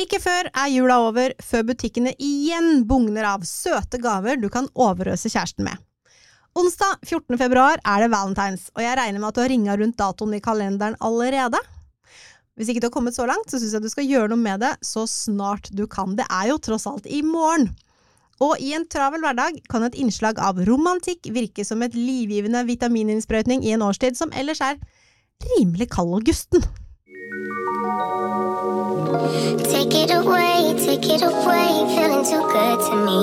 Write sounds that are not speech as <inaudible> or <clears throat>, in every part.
Ikke før er jula over, før butikkene igjen bugner av søte gaver du kan overøse kjæresten med. Onsdag 14. februar er det valentines, og jeg regner med at du har ringa rundt datoen i kalenderen allerede. Hvis ikke du har kommet så langt, så syns jeg du skal gjøre noe med det så snart du kan. Det er jo tross alt i morgen. Og i en travel hverdag kan et innslag av romantikk virke som et livgivende vitamininnsprøytning i en årstid som ellers er rimelig kald og gusten. Take it away, take it away, feeling too good to me.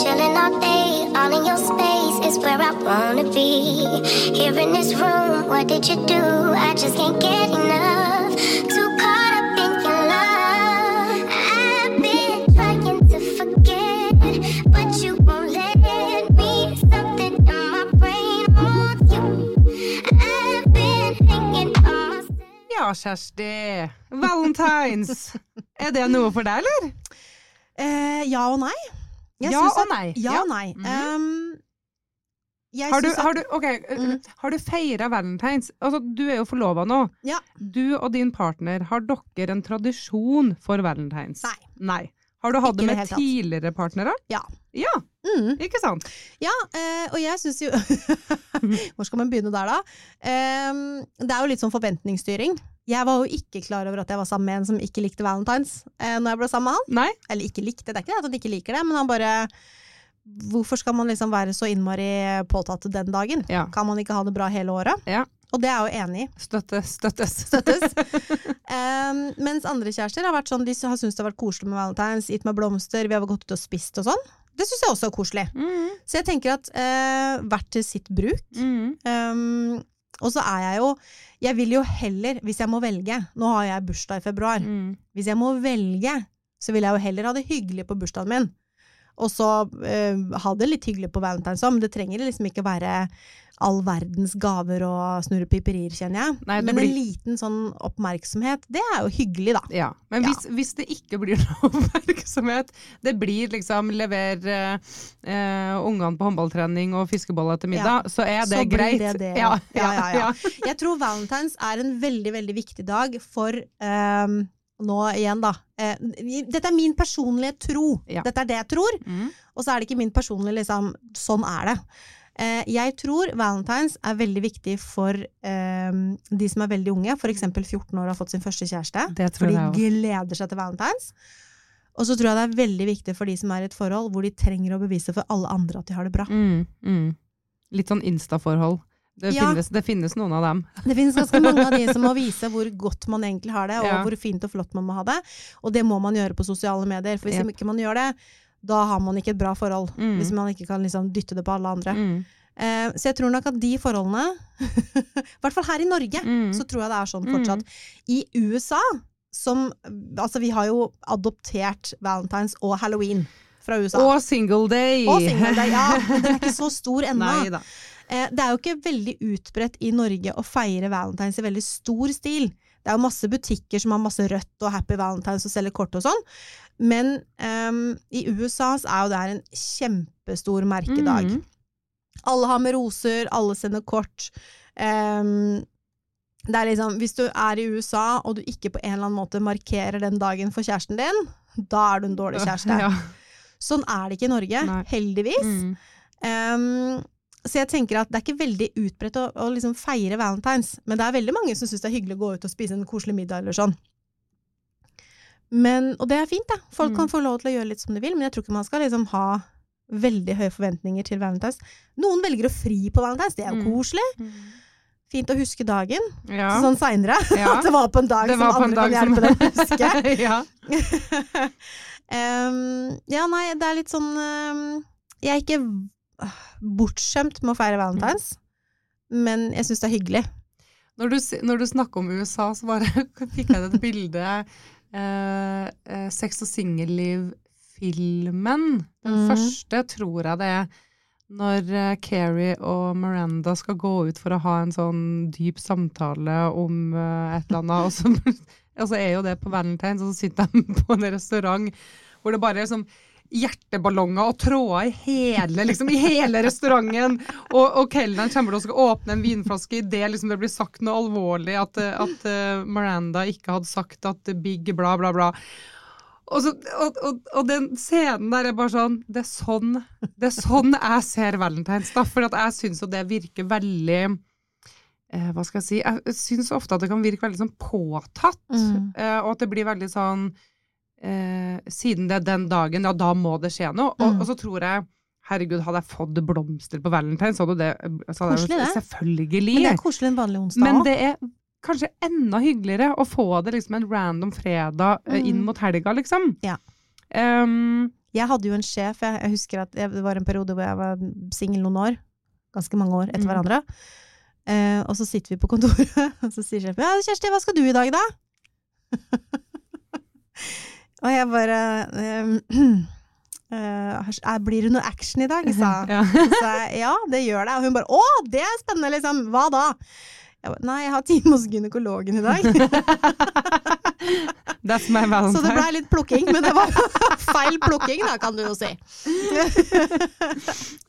Chilling all day, all in your space is where I wanna be. Here in this room, what did you do? I just can't get enough. Too caught up in your love. I've been trying to forget, but you won't let me. Something in my brain wants you. I've been hanging on myself. Ja. Valentines. Er det noe for deg, eller? Eh, ja og nei. Jeg Ja og nei. Ja Ja. og nei. Mm Ehm, jeg Har du, har du, okay, Mm. har du feira valentines? Altså, du er jo forlova nå. Ja. Du og din partner, har dere en tradisjon for valentines? Nei. Nei. Har du hatt det med tidligere partnere? Ja. Ja, Mm, ikke sant? ja, eh, og jeg syns jo <laughs> <laughs> Hvor skal man begynne der, da? Det er jo litt sånn forventningsstyring. Jeg var jo ikke klar over at jeg var sammen med en som ikke likte valentines eh, når jeg ble sammen med han. Nei? Eller ikke likte, det er ikke det at han ikke liker det, men han bare Hvorfor skal man liksom være så innmari påtatt den dagen? Ja. Kan man ikke ha det bra hele året? Ja. Og det er jeg jo enig i. Støttes, støttes. støttes. <laughs> um, mens andre kjærester har vært sånn, de har syntes det har vært koselig med valentines, gitt meg blomster, vi har gått ut og spist og sånn. Det syns jeg også er koselig. Mm, Så jeg tenker at uh, hvert til sitt bruk. mm. Em, og så er jeg jo Jeg vil jo heller, hvis jeg må velge Nå har jeg bursdag i februar. Mm. Hvis jeg må velge, så vil jeg jo heller ha det hyggelig på bursdagen min. Og så eh, ha det litt hyggelig på valentines òg, men det trenger liksom ikke være all verdens gaver og snurre piperier, kjenner jeg. Nei, men blir- en liten sånn oppmerksomhet, det er jo hyggelig, da. Ja, men Ja. Hvis, hvis det ikke blir <laughs> noe oppmerksomhet, det blir liksom lever eh, ungene på håndballtrening og fiskeboller til middag, så er det Så blir det det, ja, ja, ja, ja. Jeg tror valentines er en veldig, veldig viktig dag for ehm, Nå igjen, da. Eh, dette er min personlige tro. Ja. Dette er det jeg tror. Mm. Og så er det ikke min personlige liksom Sånn er det. Eh, jeg tror valentines er veldig viktig for ehm, de som er veldig unge, f.eks. 14 år og har fått sin første kjæreste. Det tror For de gleder seg til valentines. Og så tror jeg det er veldig viktig for de som er i et forhold hvor de trenger å bevise for alle andre at de har det bra. Mm, mm. Litt sånn Insta-forhold. Det, Ja. finnes, det finnes noen av dem. Det finnes ganske mange av de som må <laughs> vise hvor godt man egentlig har det, og Ja. hvor fint og flott man må ha det. Og det må man gjøre på sosiale medier, for hvis Yep. ikke man gjør det, da har man ikke et bra forhold. Mm. Hvis man ikke kan liksom dytte det på alle andre. Mm. Eh, så jeg tror nok at de forholdene, <laughs> i hvert fall her i Norge, Mm. så tror jeg det er sånn Mm. fortsatt. I USA, som Altså, vi har jo adoptert valentines og halloween fra USA. Og single day! Og single day, ja, men den er ikke så stor <laughs> ennå. Eh, det er jo ikke veldig utbredt i Norge å feire valentines i veldig stor stil. Det er jo masse butikker som har masse rødt og Happy Valentines og selger kort og sånn. Men um, i USA så er jo det her en kjempestor merkedag. Mm. Alle har med roser, alle sender kort. Um, det er liksom, hvis du er i USA og du ikke på en eller annen måte markerer den dagen for kjæresten din, da er du en dårlig kjæreste. <laughs> Ja. Sånn er det ikke i Norge, Nei. heldigvis. Mm. Ehm, så jeg tenker at det er ikke veldig utbredt å, å liksom feire valentines, men det er veldig mange som syns det er hyggelig å gå ut og spise en koselig middag eller sånn. Men, og det er fint, da. Folk Mm. kan få lov til å gjøre litt som de vil, men jeg tror ikke man skal liksom ha veldig høye forventninger til valentines. Noen velger å fri på valentines, det er jo Mm. koselig. Fint å huske dagen, Ja. sånn seinere. <laughs> Ja. At det var på en dag som andre dag kan hjelpe deg å huske. <laughs> ja. <laughs> um, ja, nei, det er litt sånn um, Jeg er ikke bortskjemt med å feire valentines, men jeg syns det er hyggelig. Når du, når du snakker om USA, så bare <laughs> fikk jeg et bilde eh, eh, Sex og singelliv-filmen. Den mm. første tror jeg det er når eh, Carrie og Miranda skal gå ut for å ha en sånn dyp samtale om eh, et eller annet, og så, <laughs> og så er jo det på Valentine's, og så sitter de <laughs> på en restaurant hvor det bare er sånn hjerteballonger og tråder i hele, liksom, i hele restauranten. Og, og kelneren kommer til skal åpne en vinflaske idet liksom, det blir sagt noe alvorlig, at, at uh, Miranda ikke hadde sagt at Big bla, bla, bla. Og, så, og, og, og den scenen der er bare sånn Det er sånn, det er sånn jeg ser Valentine's, da. For at jeg syns jo det virker veldig eh, Hva skal jeg si? Jeg syns ofte at det kan virke veldig sånn påtatt. Mm. Eh, og at det blir veldig sånn eh, Siden det er den dagen, ja, da må det skje noe. Og, Mm. og så tror jeg Herregud, hadde jeg fått blomster på Valentine's, så hadde det, så hadde Koselig, det. Selvfølgelig. Men det er koselig en vanlig onsdag Men det er kanskje enda hyggeligere å få det liksom en random fredag mm. inn mot helga, liksom. Ja. Um, Jeg hadde jo en sjef, jeg, jeg husker at jeg, det var en periode hvor jeg var singel noen år. Ganske mange år etter Mm. hverandre. Uh, og så sitter vi på kontoret, <laughs> og så sier sjefen ja, Kjersti, hva skal du i dag, da? <laughs> og jeg bare <clears throat> uh, eh, Blir det noe action i dag? sa <laughs> hun. ja. Så jeg ja, det gjør det. Og hun bare å, det er spennende, liksom. Hva da? Jeg bare, Nei, jeg har time hos gynekologen i dag. <laughs> That's my <laughs> Så det blei litt plukking, men det var feil plukking, da, kan du jo si.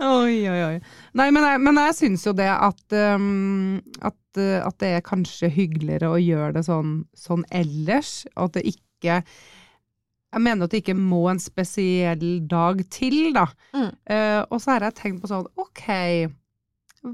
Oi, oi, oi. Nei, men jeg, men jeg syns jo det at, um, at, uh, at det er kanskje hyggeligere å gjøre det sånn, sånn ellers. og At det ikke Jeg mener at det ikke må en spesiell dag til, da. Mm. Uh, og så har jeg tenkt på sånn, ok,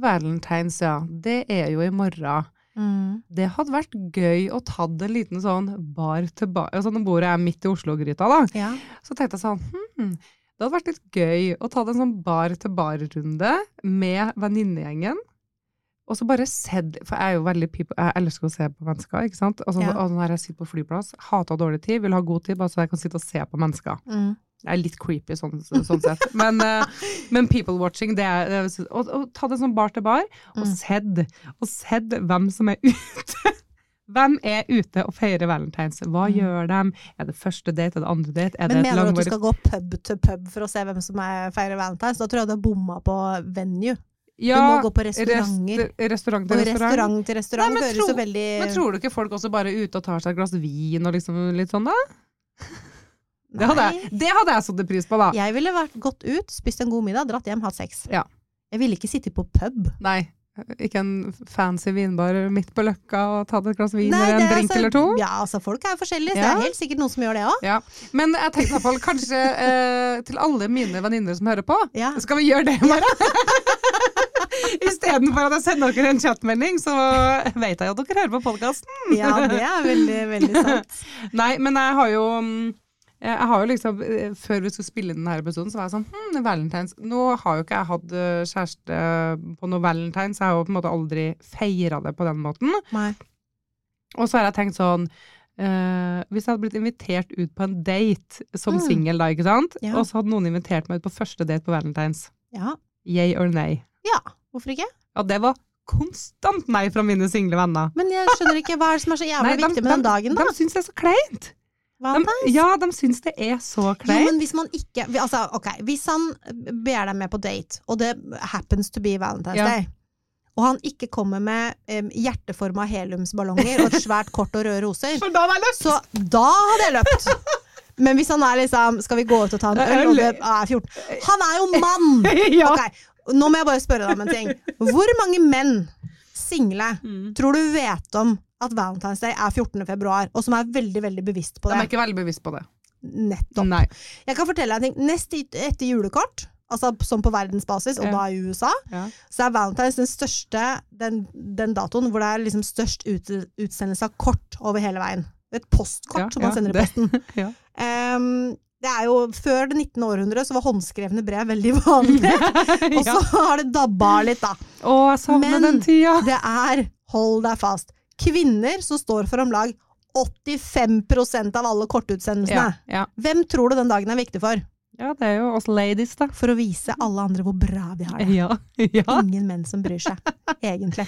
Valentine's, ja, det er jo i morgen. Mm. Det hadde vært gøy å ta en liten sånn bar til bar altså Nå bor jeg midt i Oslo-gryta, da. Ja. Så tenkte jeg sånn hm, Det hadde vært litt gøy å ta en sånn bar-til-bar-runde med venninnegjengen. Og så bare sett For jeg er jo veldig people, jeg elsker å se på mennesker, ikke sant. Altså, Ja. og når jeg sitter på flyplass, hater dårlig tid, vil ha god tid, bare så jeg kan sitte og se på mennesker. Mm. Jeg er litt creepy sånn, sånn sett. Men, eh, men people watching, det er Og, og ta det som bar til bar, og Mm. sett, og sett hvem som er <laughs> ute. Hvem er ute og feirer valentines? Hva Mm. gjør dem? Er det første date? Er det andre date? Er Men mener du at du skal gå pub til pub for å se hvem som er, feirer valentines? Da tror jeg du har bomma på venue. Ja, du må gå på restauranter. rest- restaurant Og til restaurant. restaurant til restaurant Nei, men høres jo veldig Men tror du ikke folk også bare er ute og tar seg et glass vin og liksom litt sånn, da? <laughs> Det hadde, jeg, det hadde jeg satt pris på, da. Jeg ville vært gått ut, spist en god middag, dratt hjem, hatt sex. Ja. Jeg ville ikke sitte på pub. Nei. Ikke en fancy vinbar midt på løkka og tatt et glass vin eller en drink altså- eller to. Ja, altså folk er jo forskjellige, så Ja. det er helt sikkert noen som gjør det òg. Ja. Men jeg tenkte i hvert fall kanskje eh, til alle mine venninner som hører på, Ja. skal vi gjøre det i morgen? <laughs> <laughs> Istedenfor at jeg sender dere en chatmelding, så vet jeg at dere hører på podkasten. ja, det er veldig, veldig sant. <laughs> Nei, men jeg har jo mm, jeg har jo liksom, eh, Før vi skulle spille inn denne episoden, så var jeg sånn hm, Valentines Nå har jo ikke jeg hatt eh, kjæreste på noe valentines, jeg har jo på en måte aldri feira det på den måten. Nei. Og så har jeg tenkt sånn eh, Hvis jeg hadde blitt invitert ut på en date som Mm. singel, da, ikke sant? Ja. Og så hadde noen invitert meg ut på første date på valentines. Ja. Yay or nay? ja, hvorfor ikke? Ja, det var konstant nei fra mine single venner. Men jeg skjønner ikke, hva er det som er så jævlig Nei, de- viktig med den dagen, da? De syns det er så kleint. De, Valentines? ja, de syns det er så kleint. Jo, men hvis man ikke Altså, ok, hvis han ber deg med på date, og det happens to be Valentine's Ja. Day, og han ikke kommer med um, hjerteforma heliumsballonger og et svært kort og røde roser, <laughs> For da var jeg løpt! så da hadde jeg løpt. Men hvis han er liksom Skal vi gå ut og ta en øl, og det er 14 Han er jo mann! <laughs> Ja. Nå må jeg bare spørre deg om en ting. Hvor mange menn, single, Mm. tror du vet om at Valentine's Day er 14. februar, og som er veldig, veldig bevisst på det? De er ikke veldig bevisst på det. Nettopp. Nei. Jeg kan fortelle deg en ting. Nest etter julekort, altså som på verdensbasis, og Ja. da i USA, Ja. så er Valentine's den største, den, den datoen hvor det er liksom størst ut, utsendelse av kort over hele veien. Et postkort Ja, som man sender i posten. <laughs> ja. Det er jo, før det 19. århundre så var håndskrevne brev veldig vanlig. <laughs> Og så har det dabba litt, da. Å, jeg savner Men- den tida! Det er, hold deg fast, kvinner som står for om lag 85% av alle kortutsendelsene. Ja, ja. Hvem tror du den dagen er viktig for? Ja, det er jo oss ladies, da. For å vise alle andre hvor bra vi har det. Ja. <laughs> ja. Ingen menn som bryr seg, egentlig.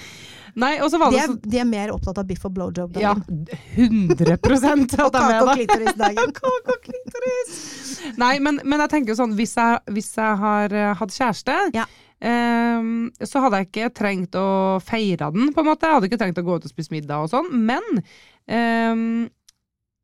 Nei, og så var De er, de er mer opptatt av biff og blowjob. Ja, 100 <laughs> og at de kake er <laughs> og klitoris! klitorisdagen. Nei, men, men jeg tenker jo sånn, hvis jeg, hvis jeg har uh, hatt kjæreste, Ja. Um, så hadde jeg ikke trengt å feire den, på en måte. Jeg hadde ikke trengt å gå ut og spise middag og sånn, men ehm,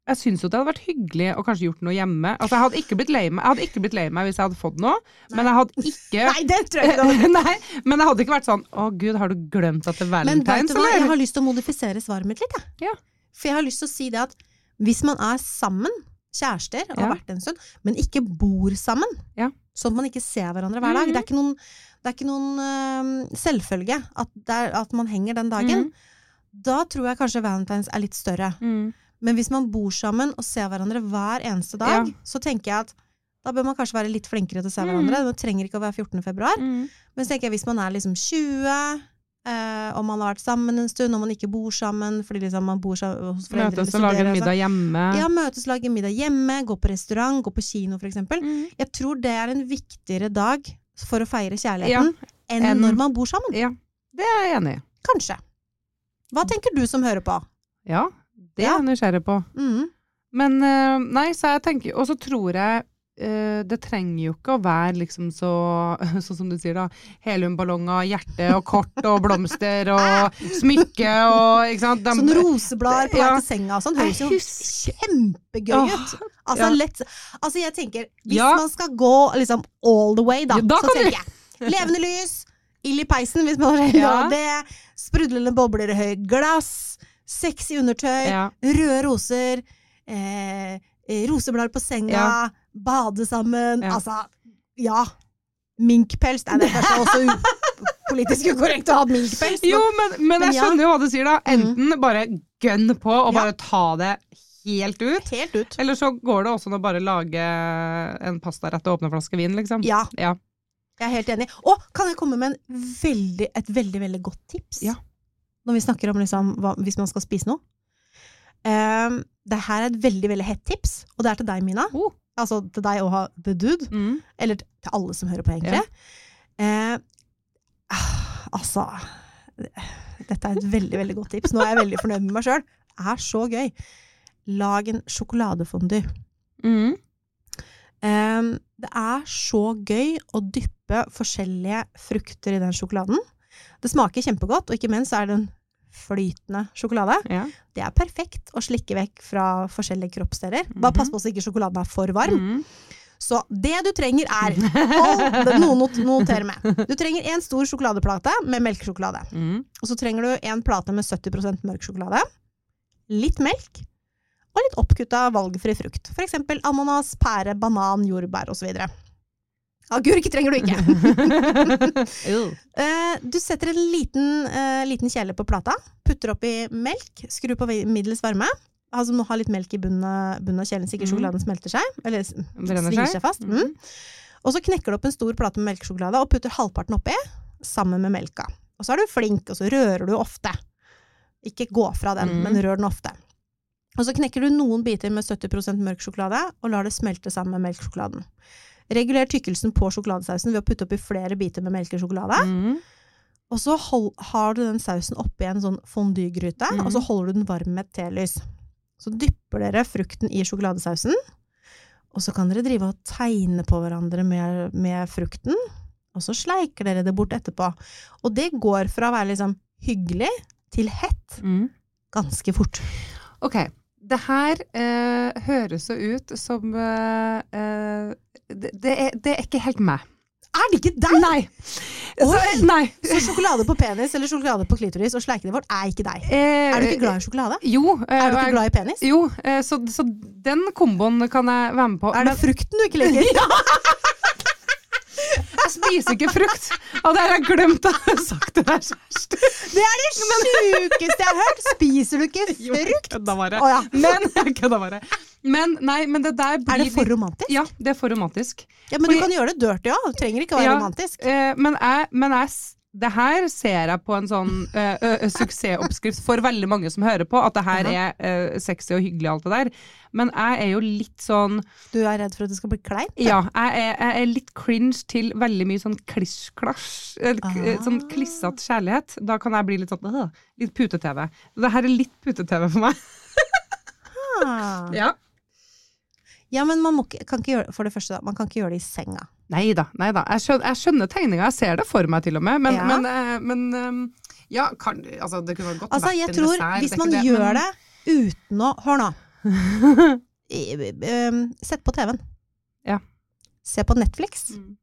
jeg syns jo det hadde vært hyggelig å kanskje gjort noe hjemme. Altså, jeg hadde ikke blitt lei meg, jeg hadde ikke blitt lei meg hvis jeg hadde fått noe, men jeg hadde ikke Nei, det tror jeg ikke <laughs> Nei, men jeg hadde ikke vært sånn Å gud, har du glemt at det er valentines, eller? jeg har lyst til å modifisere svaret mitt litt, jeg. Ja. For jeg har lyst til å si det at hvis man er sammen, kjærester, og har Ja. vært en stund, men ikke bor sammen, Ja. sånn at man ikke ser hverandre hver dag Mhm. Det er ikke noen, det er ikke noen uh, selvfølge at, er, at man henger den dagen. Da tror jeg kanskje valentines er litt større. Mm. Men hvis man bor sammen og ser hverandre hver eneste dag, Ja. så tenker jeg at da bør man kanskje være litt flinkere til å se Mhm. hverandre. Det trenger ikke å være 14. februar. Mm. Men så tenker jeg hvis man er liksom 20, eh, og man har vært sammen en stund, og man ikke bor sammen fordi liksom man bor sammen hos foreldre Møtes og lager studerer, middag hjemme. Altså. Ja, møtes, og lage middag hjemme, gå på restaurant, gå på kino eksempel. Mm. Jeg tror det er en viktigere dag for å feire kjærligheten enn en, når man bor sammen. ja. Det er jeg enig i. Kanskje. Hva tenker du som hører på? Ja, det er jeg nysgjerrig på. Mm. Men eh, nei, så jeg tenker Og så tror jeg eh, det trenger jo ikke å være liksom så <laughs> Sånn som du sier, da. Heliumballonger, hjerte og kort og blomster og smykke og Ikke sant. De- Sånn roseblader på vei Ja. til senga og sånn høres jo kjempegøy ut. Altså, ja. lett, altså jeg tenker, hvis Ja. man skal gå liksom all the way, da, da så tenker jeg levende lys, ild i peisen hvis man har <laughs> Ja. det, sprudlende bobler i høyt glass, sexy undertøy, ja. røde roser, eh, roseblader på senga, Ja. bade sammen, Ja. altså, ja. Minkpels, nei det er kanskje også <laughs> politisk ukorrekt å ha minkpels. Jo, men, men Men jeg skjønner jo hva du sier, da. Enten bare gønn på og bare ta det helt ut. Helt ut. Eller så går det også an å bare lage en pastarett og åpne en flaske vin, liksom. Ja. Ja. Jeg er helt enig. Og kan jeg komme med en veldig, et veldig veldig godt tips? Ja. Når vi snakker om liksom, hva, hvis man skal spise noe. Um, det her er et veldig veldig hett tips, og det er til deg, Mina. Oh. Altså til deg og ha the dude. Mm. Eller til alle som hører på, egentlig. Yeah. Uh, altså Dette er et veldig veldig godt tips. Nå er jeg veldig fornøyd med meg sjøl. Det er så gøy. Lag en sjokoladefondy. Mm. Um, det er så gøy å dyppe forskjellige frukter i den sjokoladen. Det smaker kjempegodt, og ikke minst er det en flytende sjokolade. Ja. Det er perfekt å slikke vekk fra forskjellige kroppsdeler. Bare pass på så ikke sjokoladen er for varm. Mm. Så det du trenger er hold, <laughs> noe å notere med. Du trenger en stor sjokoladeplate med melkesjokolade. Mm. Og så trenger du en plate med 70% mørk sjokolade. Litt melk. Og litt oppkutta valgfri frukt. Eksempel ananas, pære, banan, jordbær osv. Agurk trenger du ikke. <laughs> Eh, du setter en liten, eh, liten kjele på plata, putter oppi melk, skru på middels varme. Altså må ha litt melk i bunnen, av kjelen så ikke Mhm. sjokoladen smelter seg. Eller svinger seg. fast. Mm. Og så knekker du opp en stor plate med melkesjokolade og putter halvparten oppi, sammen med melka. Og så er du flink, og så rører du ofte. Ikke gå fra den, mm. men rør den ofte. Og så knekker du noen biter med 70 mørk sjokolade, og lar det smelte sammen med melkesjokoladen. Reguler tykkelsen på sjokoladesausen ved å putte oppi flere biter med melkesjokolade. Mm. Og så hold, har du den sausen oppi en sånn fondygryte, mm. og så holder du den varm med et telys. Så dypper dere frukten i sjokoladesausen, og så kan dere drive og tegne på hverandre med, med frukten, og så sleiker dere det bort etterpå. Og det går fra å være liksom hyggelig til hett Mm. ganske fort. Ok, det her eh, høres jo ut som eh, eh, det, det, er, det er ikke helt meg. Er det ikke deg?! Nei! Så, nei. Så sjokolade på penis eller sjokolade på klitoris og sleikene vårt er ikke deg. Eh, Er du ikke glad i sjokolade? Jo. eh, Er du ikke glad i penis? Jo, eh, så, så den komboen kan jeg være med på. Er det frukten du ikke liker? <laughs> <laughs> jeg spiser ikke frukt! Og det har jeg glemt å ha sagt til deg kjæreste. Det er det sjukeste jeg har hørt! Spiser du ikke <laughs> frukt? Jo, bare. Å ja. <laughs> Men, <laughs> kødda bare. Men, nei, men det der blir Er det for romantisk? Ja, det er for romantisk. Ja, men Fordi- du kan gjøre det dirty òg. Trenger ikke å være Ja. romantisk. Eh, men jeg, men jeg, det her ser jeg på en sånn eh, ø, suksessoppskrift for veldig mange som hører på, at det her er uh, sexy og hyggelig og alt det der. Men jeg er jo litt sånn Du er redd for at det skal bli kleint? Ja, jeg er, jeg er litt cringe til veldig mye sånn klisj-klasj. Ah. Sånn klissete kjærlighet. Da kan jeg bli litt sånn øh, Litt pute-TV. Det her er litt pute-TV for meg. Ah. <laughs> Ja. Ja, men man ikke, kan ikke gjøre, for det første, da, man kan ikke gjøre det i senga. Nei da, nei da. Jeg skjønner, jeg skjønner tegninga, jeg ser det for meg til og med. Men, Ja. men, eh, men eh, ja, kan, altså, det kunne godt Altså, vært jeg en tror, dessert, hvis man det, gjør men- det uten å Hør nå. <laughs> Sett på TV-en. Ja. Se på Netflix. Mm.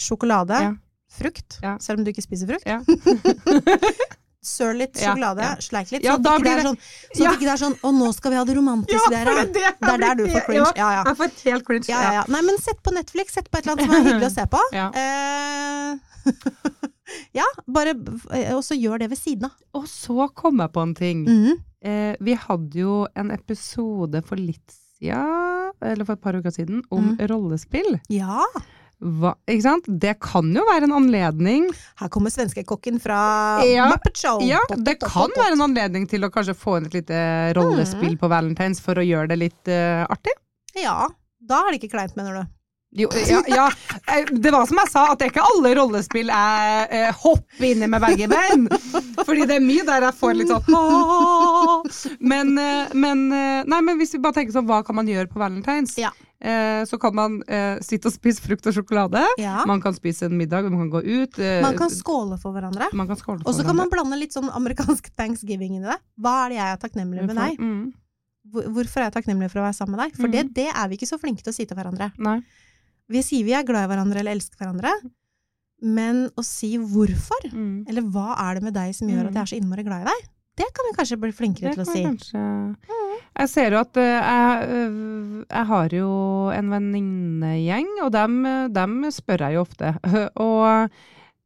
Sjokolade. Ja. Frukt. Ja. Selv om du ikke spiser frukt. <laughs> <laughs> Ja. Søl litt Ja, sjokolade, ja. sleik litt. Sånn at det ikke sånn, så Ja. ikke det er sånn 'Å, nå skal vi ha det romantisk, dere'. det, Det er der du får cringe. Ja, ja. Jeg får helt cringe. Ja, ja, ja. Nei, men sett på Netflix, sett på et eller annet som er hyggelig å se på. Ja. Eh, <laughs> ja, bare eh, Og så gjør det ved siden av. Og så kom jeg på en ting. Mhm. Eh, vi hadde jo en episode for litt siden, eller for et par uker siden, om Mm. rollespill. Ja. Hva, ikke sant? Det kan jo være en anledning Her kommer svenskekokken fra Ja. Muppet Show. Ja, det kan være en anledning til å kanskje få inn et lite rollespill på Valentines for å gjøre det litt uh, artig. Ja. Da er det ikke kleint, mener du. Jo, ja, ja. Eh, Det var som jeg sa, at det er ikke alle rollespill jeg eh, hopper i med begge bein. Fordi det er mye der jeg får litt sånn «Åh». men, eh, men, eh, nei, men hvis vi bare tenker sånn, hva kan man gjøre på Valentines? Ja. Eh, så kan man eh, sitte og spise frukt og sjokolade. Ja. Man kan spise en middag, man kan gå ut. Man kan skåle for hverandre. man kan skåle Og så kan kan man blande litt sånn amerikansk thanksgiving i det. Hva er det jeg er takknemlig med deg? Mm, Hvorfor er jeg takknemlig for å være sammen med deg? For Mm. det, det er vi ikke så flinke til å si til hverandre. nei. Vi sier vi er glad i hverandre eller elsker hverandre, men å si hvorfor, Mm. eller hva er det med deg som gjør at jeg er så innmari glad i deg, det kan vi kanskje bli flinkere Det til å si. kanskje Jeg ser jo at eh, jeg, øh, jeg har jo en venninnegjeng, og dem, eh, dem spør jeg jo ofte. <laughs> Og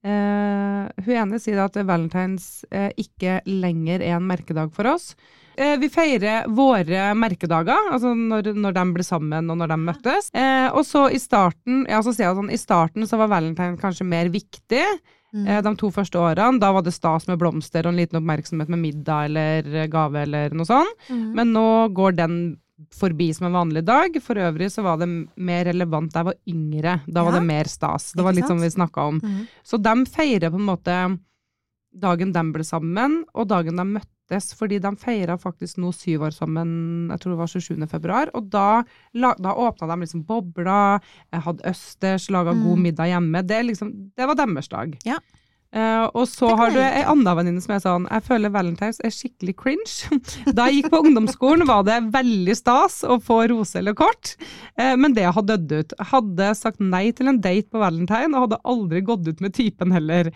eh, hun ene sier at valentines eh, ikke lenger er en merkedag for oss. Eh, vi feirer våre merkedager, altså når, når de ble sammen og når de møttes. Eh, og så i starten, ja, så sier jeg sånn, i starten så var valentine kanskje mer viktig. Mm. Eh, De to første årene, da var det stas med blomster og en liten oppmerksomhet med middag eller gave eller noe sånt. Mm. Men nå går den forbi som en vanlig dag. For øvrig så var det mer relevant da jeg var yngre. Da var Ja. det mer stas. Det var litt som vi snakka om. Mm. Så de feirer på en måte dagen de ble sammen, og dagen de møttes, fordi de feira faktisk nå syv år sammen, jeg tror det var 27. februar, og da, da åpna de liksom bobler, eh, hadde østers, laga god Mm. middag hjemme. Det, liksom, det var deres dag. Ja. Eh, og så har du ei anna venninne som er sånn Jeg føler Valentine's er skikkelig cringe. <laughs> Da jeg gikk på ungdomsskolen, var det veldig stas å få rose eller kort, uh, men det har dødd ut. Hadde sagt nei til en date på valentine, og hadde aldri gått ut med typen heller.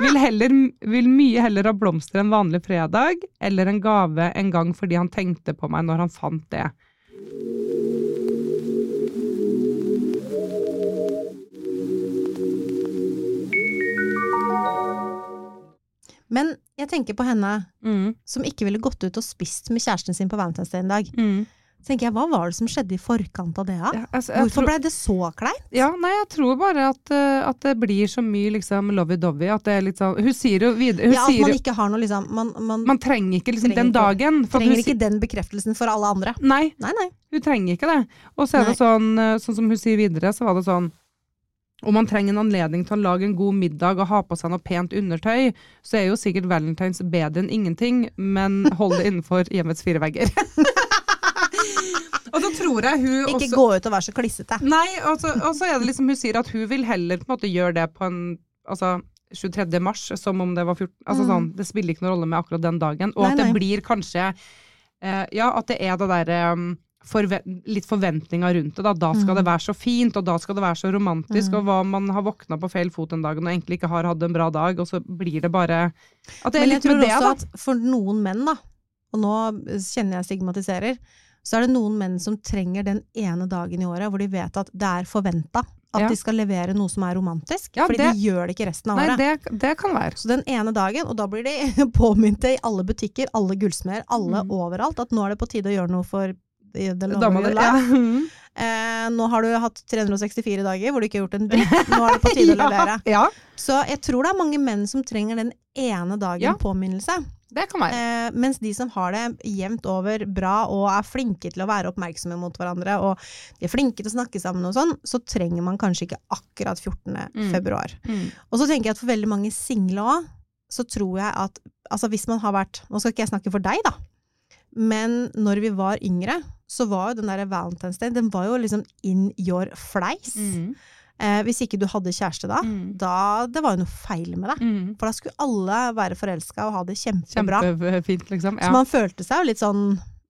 Vil, heller, vil mye heller ha blomster en vanlig fredag, eller en gave en gang fordi han tenkte på meg når han fant det. Men jeg tenker på henne Mm, som ikke ville gått ut og spist med kjæresten sin på Valentine's Day en dag. mm. Så tenker jeg, Hva var det som skjedde i forkant av det? Ja, altså, Hvorfor tror- blei det så kleint? Ja, nei, jeg tror bare at, eh, at det blir så mye liksom lovey-dovey, at det er litt sånn Hun sier jo videre hun Ja, At man ikke har noe liksom Man, man Man trenger ikke liksom Trenger den dagen. trenger hun ikke den bekreftelsen for alle andre. Nei, Nei, nei. hun trenger ikke det. Og så er det sånn, eh, sånn som hun sier videre, så var det sånn om man trenger en anledning til å lage en god middag og ha på seg noe pent undertøy, så er jo sikkert valentines bedre enn ingenting, men hold det innenfor hjemmets fire vegger. <laughs> og så tror jeg hun Ikke også gå ut og være så klissete. Nei, og så, og så er det liksom hun sier at hun vil heller på en måte gjøre det på en altså 23. mars, som om det var 14 Altså Mm. sånn, det spiller ikke noen rolle med akkurat den dagen. Og Nei, at det nei. blir kanskje eh, Ja, at det er det derre um, forve litt forventninger rundt det. Da. da skal Mm. det være så fint, og da skal det være så romantisk, Mm. og hva man har våkna på feil fot en dag og egentlig ikke har hatt en bra dag, og så blir det bare At det Men jeg tror det, også da. at for noen menn, da, og nå kjenner jeg stigmatiserer, så er det noen menn som trenger den ene dagen i året hvor de vet at det er forventa at Ja. de skal levere noe som er romantisk. Ja, fordi det- de gjør det ikke resten av Nei, året. det, det kan være. Så den ene dagen, og da blir de <laughs> påminnet i alle butikker, alle gullsmeder, alle Mm. overalt, at nå er det på tide å gjøre noe for the det lange di- ja. <laughs> Mm. Eh, nå har du hatt 364 dager hvor du ikke har gjort en dritt. Nå er det på tide å <laughs> levere. Ja, Så jeg tror det er mange menn som trenger den ene dagen Ja. påminnelse. det kan være. Eh, mens de som har det jevnt over bra og er flinke til å være oppmerksomme mot hverandre, og de er flinke til å snakke sammen og sånn, så trenger man kanskje ikke akkurat 14. Mm. februar. Mm. Og så tenker jeg at for veldig mange single òg, så tror jeg at altså hvis man har vært Nå skal ikke jeg snakke for deg, da, men når vi var yngre, så var jo den der Valentine's Day Den var jo liksom in your fleis. Mm. Eh, hvis ikke du hadde kjæreste da, Mm. da Det var jo noe feil med deg. Mm. For da skulle alle være forelska og ha det kjempebra. Kjempefint, liksom. Så man følte seg jo litt sånn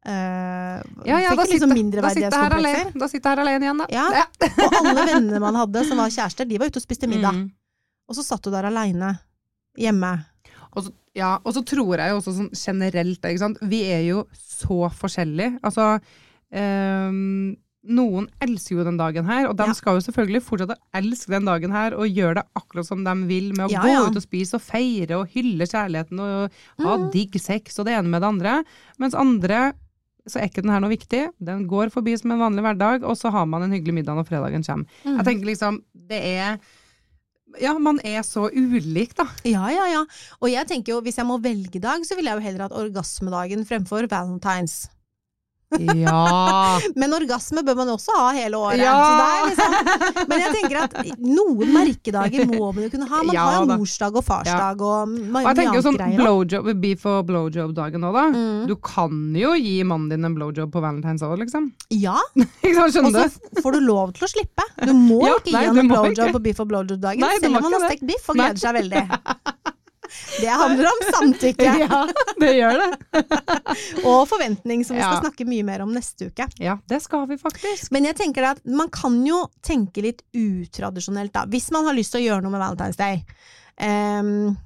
eh, Ja, ja, da sånn sitter, da sitter her alene. Da sitter her alene igjen, da. Ja. <laughs> Og alle vennene man hadde som var kjærester, de var ute og spiste middag. Mm. Og så satt du der aleine hjemme. Og så, ja, og så tror jeg jo også sånn generelt. Vi er jo så forskjellige. Altså, ehm, noen elsker jo den dagen her, og de Ja. skal jo selvfølgelig fortsette å elske den dagen her, og gjøre det akkurat som de vil, med å Ja, gå ja. ut og spise og feire og hylle kjærligheten og ha Mhm. digg sex og det ene med det andre. Mens andre så er ikke den her noe viktig. Den går forbi som en vanlig hverdag, og så har man en hyggelig middag når fredagen kommer. Mm. Jeg tenker liksom, det er Ja, man er så ulik, da. Ja, ja, ja. Og jeg tenker jo, hvis jeg må velge dag, så vil jeg jo heller hatt orgasmedagen fremfor valentines. Ja. <laughs> Men orgasme bør man også ha hele året. Ja. Liksom, men jeg tenker at noen merkedager må man jo kunne ha. Man Ja, har jo da. morsdag og farsdag og mye Og jeg tenker sånn blowjob, og blowjob-dagen òg, da. Mm. Du kan jo gi mannen din en blowjob på valentines òg, liksom. Ja, <laughs> og så får du lov til å slippe. Du må ikke gi han en blowjob ikke. på og blowjob-dagen, selv om han har stekt biff og gleder seg veldig. <laughs> Det handler om samtykke <laughs> Ja, det gjør det. <laughs> og forventning, som vi skal Ja. snakke mye mer om neste uke. Ja, det skal vi faktisk. Men jeg tenker at man kan jo tenke litt utradisjonelt, da. Hvis man har lyst til å gjøre noe med Valentine's Day. Um,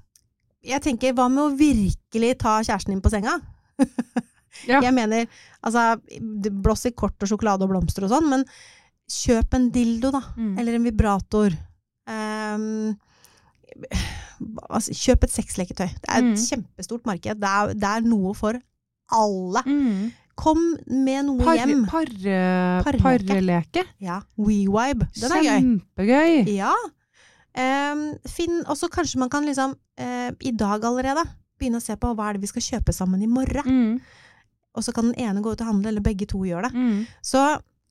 jeg tenker, hva med å virkelig ta kjæresten din på senga? <laughs> Ja. Jeg mener, altså, blås i kort og sjokolade og blomster og sånn, men kjøp en dildo, da. Mm. Eller en vibrator. Ehm, altså, kjøp et sexleketøy. Det er et Mm. kjempestort marked. Det er, det er noe for alle. Mm. Kom med noe Par, hjem. par, Parleke. parleke. Ja. WeVibe. Den er gøy. Kjempegøy. Ja. Um, finn også kanskje man kan liksom uh, i dag allerede begynne å se på hva er det vi skal kjøpe sammen i morgen. Mm. Og så kan den ene gå ut og handle, eller begge to gjør det. Mm. Så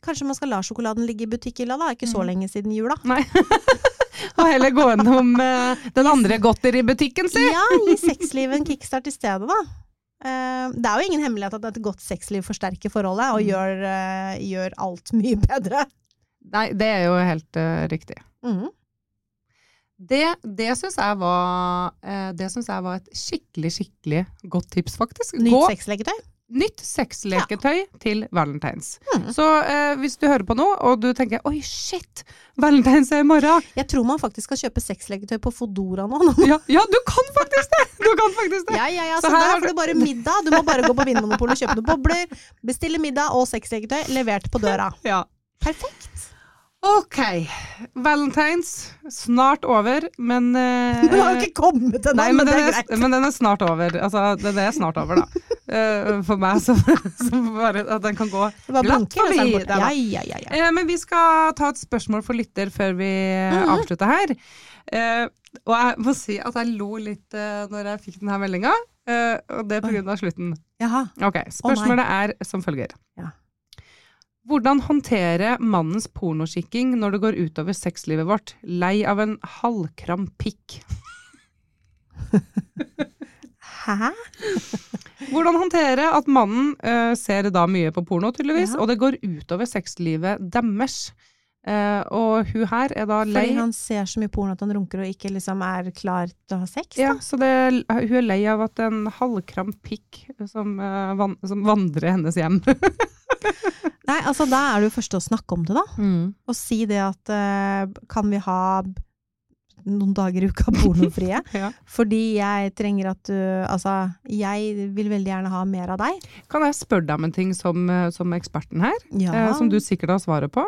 kanskje man skal la sjokoladen ligge i butikkhylla, da. Ikke så Mm. lenge siden jula. Nei. <laughs> <laughs> Og heller gå gjennom uh, den andre godteributikken sin. Ja, gi sexlivet en kickstart i stedet, da. Uh, det er jo ingen hemmelighet at et godt sexliv forsterker forholdet, og Mm. gjør, uh, gjør alt mye bedre. Nei, det er jo helt riktig. Mm. Det, det syns jeg, var, det synes jeg var et skikkelig, skikkelig godt tips, faktisk. Nytt sexleketøy. Nytt sexleketøy til valentines. Mm. Så eh, hvis du hører på nå, og du tenker 'oi, shit, valentines er i morgen', Jeg tror man faktisk skal kjøpe sexleketøy på Fodora nå. ja, ja, du kan faktisk det! Du kan faktisk det! Ja, ja, ja, Så så, der får du bare middag. Du må bare gå på Vinmonopolet og kjøpe noen bobler, bestille middag og sexleketøy levert på døra. Ja. Perfekt. Ok. Valentines, snart over, men <laughs> eh, Den har ikke kommet ennå, Nei, men, men, det den er greit. men den er snart over. Altså, den er snart over, da. <laughs> Eh, for meg som, <laughs> som bare At den kan gå glatt forbi. den. Ja, ja, ja. Eh, men vi skal ta et spørsmål for lytter før vi Mhm. avslutter her. Og jeg må si at jeg lo litt uh, når jeg fikk denne meldinga, og det er av slutten. Jaha. Ok, Spørsmålet er som følger. Ja. Hvordan håndtere mannens pornoskikking når det går utover sexlivet vårt? Lei av en halvkram pikk. Hæ? Hvordan håndtere at mannen uh, ser da mye på porno, tydeligvis, Ja. og det går utover sexlivet deres. Eh, og hun her er da lei Fordi han ser så mye porno at han runker og ikke liksom er klar til å ha sex? Ja, så det, hun er lei av at en halvkram pikk som, uh, van, som vandrer hennes hjem. <laughs> Nei, altså da er det jo første å snakke om det, da. Og si det at uh, kan vi ha noen dager i uka <laughs> pornofrie? Ja. Fordi jeg trenger at du Altså, jeg vil veldig gjerne ha mer av deg. Kan jeg spørre deg om en ting som, som eksperten her, Ja. som du sikkert har svaret på?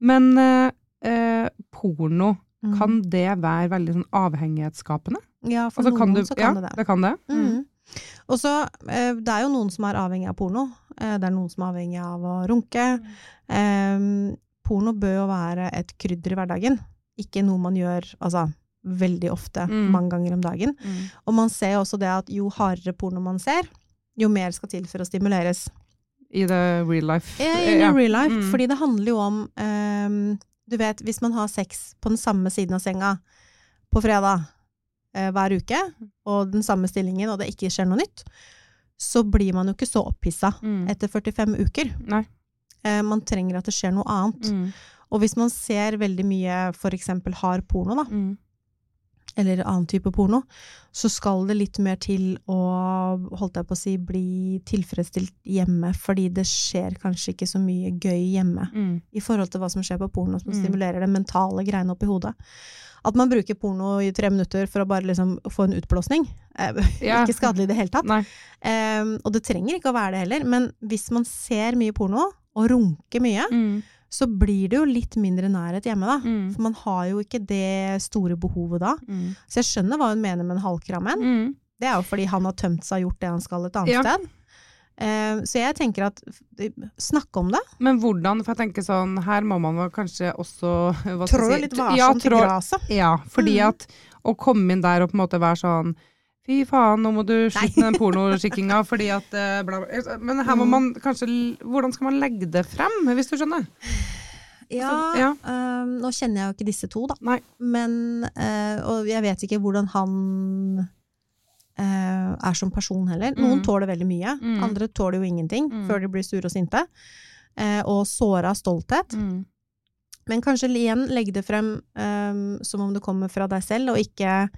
Men eh, eh, porno, Mm. kan det være veldig sånn avhengighetsskapende? Ja, for Altså, noen du, så ja, kan det det. det kan det. Mm. Og så, eh, det er jo noen som er avhengig av porno. Eh, det er noen som er avhengig av å runke. Eh, porno bør jo være et krydder i hverdagen, ikke noe man gjør altså, veldig ofte, Mm. mange ganger om dagen. Og man ser også det at jo hardere porno man ser, jo mer skal til for å stimuleres. I the real life. In Ja. real life, Mm. fordi det handler jo om um, Du vet, hvis man har sex på den samme siden av senga på fredag uh, hver uke, og den samme stillingen, og det ikke skjer noe nytt, så blir man jo ikke så opphissa Mm. etter 45 uker. Eh, man trenger at det skjer noe annet. Mm. Og hvis man ser veldig mye eksempel hard porno, da, Mm. Eller annen type porno, så skal det litt mer til å, holdt jeg på å si, bli tilfredsstilt hjemme, fordi det skjer kanskje ikke så mye gøy hjemme Mm. i forhold til hva som skjer på porno, som Mm. stimulerer det mentale greiene oppi hodet. At man bruker porno i tre minutter for å bare liksom få en utblåsning, <laughs> er Ja. ikke skadelig i det hele tatt. Eh, og det trenger ikke å være det heller, men hvis man ser mye porno, og runker mye, Mm. Så blir det jo litt mindre nærhet hjemme, da. Mm. For man har jo ikke det store behovet da. Mm. Så jeg skjønner hva hun mener med en halvkrammen. Mm. Det er jo fordi han har tømt seg og gjort det han skal et annet Ja. sted. Uh, så jeg tenker at Snakke snakk om det. Men hvordan, for jeg tenker sånn, her må man kanskje også Trå si? litt Ja, varsomt i trå- gresset. Ja, fordi Mm. at å komme inn der og på en måte være sånn Fy faen, nå må du slutte med den pornoskikkinga, fordi at eh, bla, bla. Men her må Mm. man kanskje Hvordan skal man legge det frem, hvis du skjønner? Ja, ja. eh, nå kjenner jeg jo ikke disse to, da. Nei. Men, eh, og jeg vet ikke hvordan han eh, er som person heller. Noen Mm. tåler veldig mye, Mm. andre tåler jo ingenting Mm. før de blir sure og sinte. Og såra stolthet. Men kanskje igjen legge det frem eh, som om det kommer fra deg selv, og ikke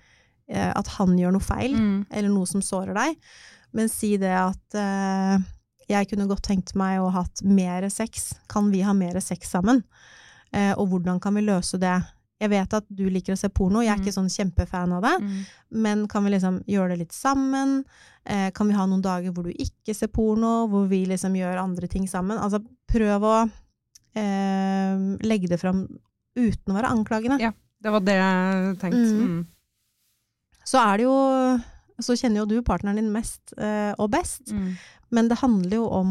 at han gjør noe feil, Mm. eller noe som sårer deg. Men si det at eh, jeg kunne godt tenkt meg å ha hatt mer sex. Kan vi ha mer sex sammen? Eh, og hvordan kan vi løse det? Jeg vet at du liker å se porno, jeg er Mm. ikke sånn kjempefan av det. Mm. Men kan vi liksom gjøre det litt sammen? Eh, kan vi ha noen dager hvor du ikke ser porno, hvor vi liksom gjør andre ting sammen? Altså, prøv å eh, legge det fram uten å være anklagende. Ja. Det var det jeg tenkte. Mm. Så er det jo Så kjenner jo du partneren din mest eh, og best, Mm. men det handler jo om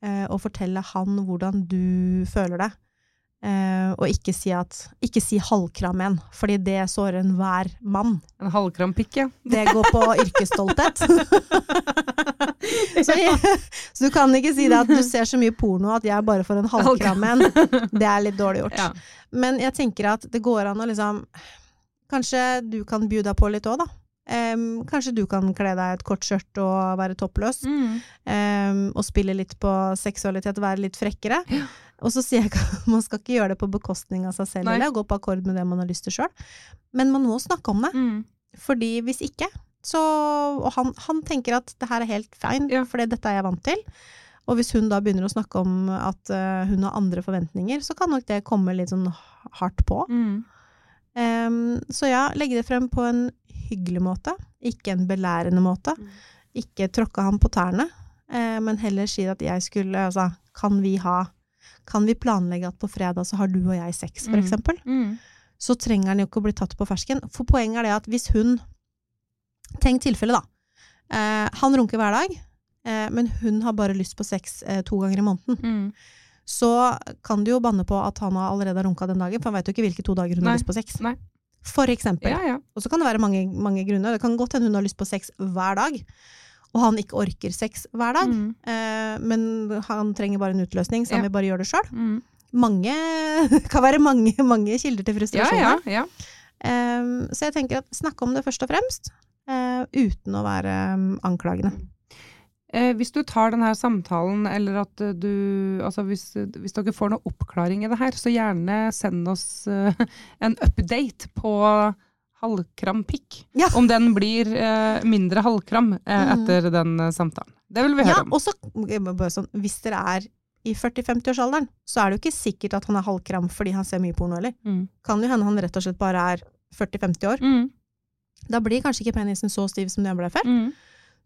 eh, å fortelle han hvordan du føler det. Eh, og ikke si at Ikke si halvkram igjen, fordi det sårer enhver mann. En halvkram pikk, ja. <laughs> Det går på yrkesstolthet. <laughs> så, så du kan ikke si det at du ser så mye porno at jeg bare får en halvkram igjen. Det er litt dårlig gjort. <laughs> ja. Men jeg tenker at det går an å liksom Kanskje du kan by deg på litt òg, da. Um, kanskje du kan kle deg et kort skjørt og være toppløs. Mm. Um, og spille litt på seksualitet, være litt frekkere. Og så sier jeg at <laughs> man skal ikke gjøre det på bekostning av seg selv, Nei. eller gå på akkord med det man har lyst til sjøl. Men man må snakke om det. Mm. Fordi hvis ikke, så Og han, han tenker at det her er helt fine, Ja. for dette er jeg vant til. Og hvis hun da begynner å snakke om at uh, hun har andre forventninger, så kan nok det komme litt sånn hardt på. Mm. Em, så ja, legge det frem på en hyggelig måte, ikke en belærende måte. Mm. Ikke tråkke ham på tærne, uh, men heller si at jeg skulle Altså, kan vi ha Kan vi planlegge at på fredag så har du og jeg sex, for Mm. eksempel? Mm. så trenger han jo ikke å bli tatt på fersken. For poenget er det at hvis hun Tenk tilfellet, da. Uh, han runker hver dag, uh, men hun har bare lyst på sex to ganger i måneden. Mm. Så kan du jo banne på at han allerede har runka den dagen, for han vet jo ikke hvilke to dager hun Nei, har lyst på sex. nei. For eksempel. Ja, ja. Og så kan det være mange, mange grunner. Det kan godt hende hun har lyst på sex hver dag, og han ikke orker sex hver dag. Mm. Eh, men han trenger bare en utløsning, så han Ja. vil bare gjøre det sjøl. Mm. Mange <laughs> kan være mange, mange kilder til frustrasjon. ja, her. ja. Um, så jeg tenker at snakk om det først og fremst, eh, uten å være um, anklagende. Eh, hvis du tar denne samtalen, eller at eh, du Altså hvis, hvis dere får noe oppklaring i det her, så gjerne send oss eh, en update på halvkram pikk. Ja. Om den blir eh, mindre halvkram eh, Mhm. etter den eh, samtalen. Det vil vi Ja, høre om. og så, bare sånn, hvis dere er i 40-50-årsalderen, så er det jo ikke sikkert at han er halvkram fordi han ser mye porno eller. Mm. Kan jo hende han rett og slett bare er 40-50 år. Mm. Da blir kanskje ikke penisen så stiv som den ble før. Mm.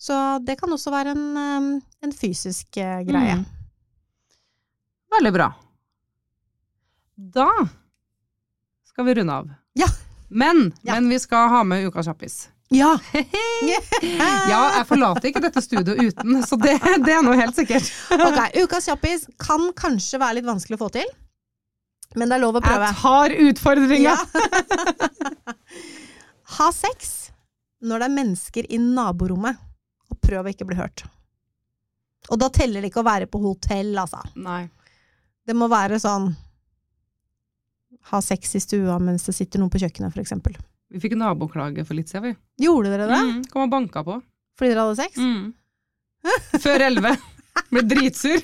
Så det kan også være en, en fysisk eh, greie. Mm. Veldig bra. Da skal vi runde av. Ja. Men, Ja. men vi skal ha med Uka kjappis. Ja! <laughs> Ja, jeg forlater ikke dette studioet uten, så det, det er noe helt sikkert. <laughs> Ok, ukas kjappis kan kanskje være litt vanskelig å få til. Men det er lov å prøve. Jeg tar utfordringa! Ja. <laughs> ha sex når det er mennesker i naborommet, prøv å ikke bli hørt. Og da teller det ikke å være på hotell, altså. Nei. Det må være sånn Ha sex i stua mens det sitter noen på kjøkkenet, eksempel. Vi fikk naboklage for litt siden, vi. Gjorde dere det? Mm, kom og banka på. Fordi dere hadde sex? Mm. Før elleve. Ble dritsur.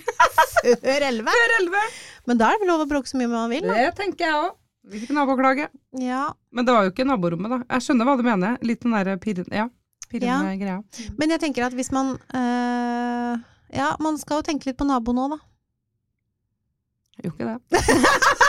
Før elleve? Før elleve! Men da er det vel lov å bråke så mye man vil? Da. Det tenker jeg òg. Vi fikk naboklage. Ja. Men det var jo ikke naborommet, da. Jeg skjønner hva du mener. Litt den derre pirren... ja, pirrende greia. Men jeg tenker at hvis man øh, Ja, man skal jo tenke litt på naboen òg, da. Jeg gjorde ikke det. <laughs>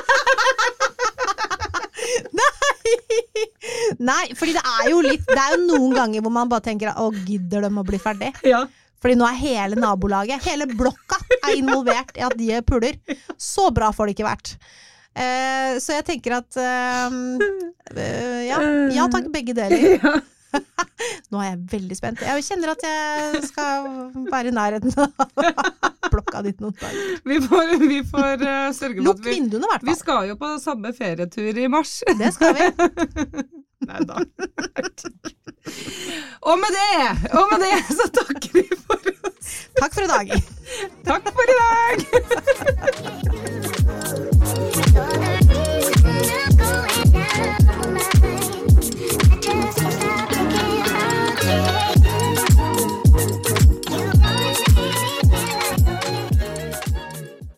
Nei, fordi det er jo litt Det er jo noen ganger hvor man bare tenker å, gidder de å bli ferdig? Ja. Fordi nå er hele nabolaget, hele blokka, er involvert i at de puler. Så bra får det ikke vært. Eh, så jeg tenker at eh, eh, ja, ja takk, begge deler. <laughs> <laughs> Nå er jeg veldig spent. Jeg kjenner at jeg skal være i nærheten av blokka <laughs> ditt noen dager. Vi får, vi får uh, sørge for at vi vinduene, i hvert Vi skal jo på samme ferietur i mars. Det skal vi. <laughs> Nei da. og med det, og med det så takker vi for oss. Takk for i dag. Takk for i dag!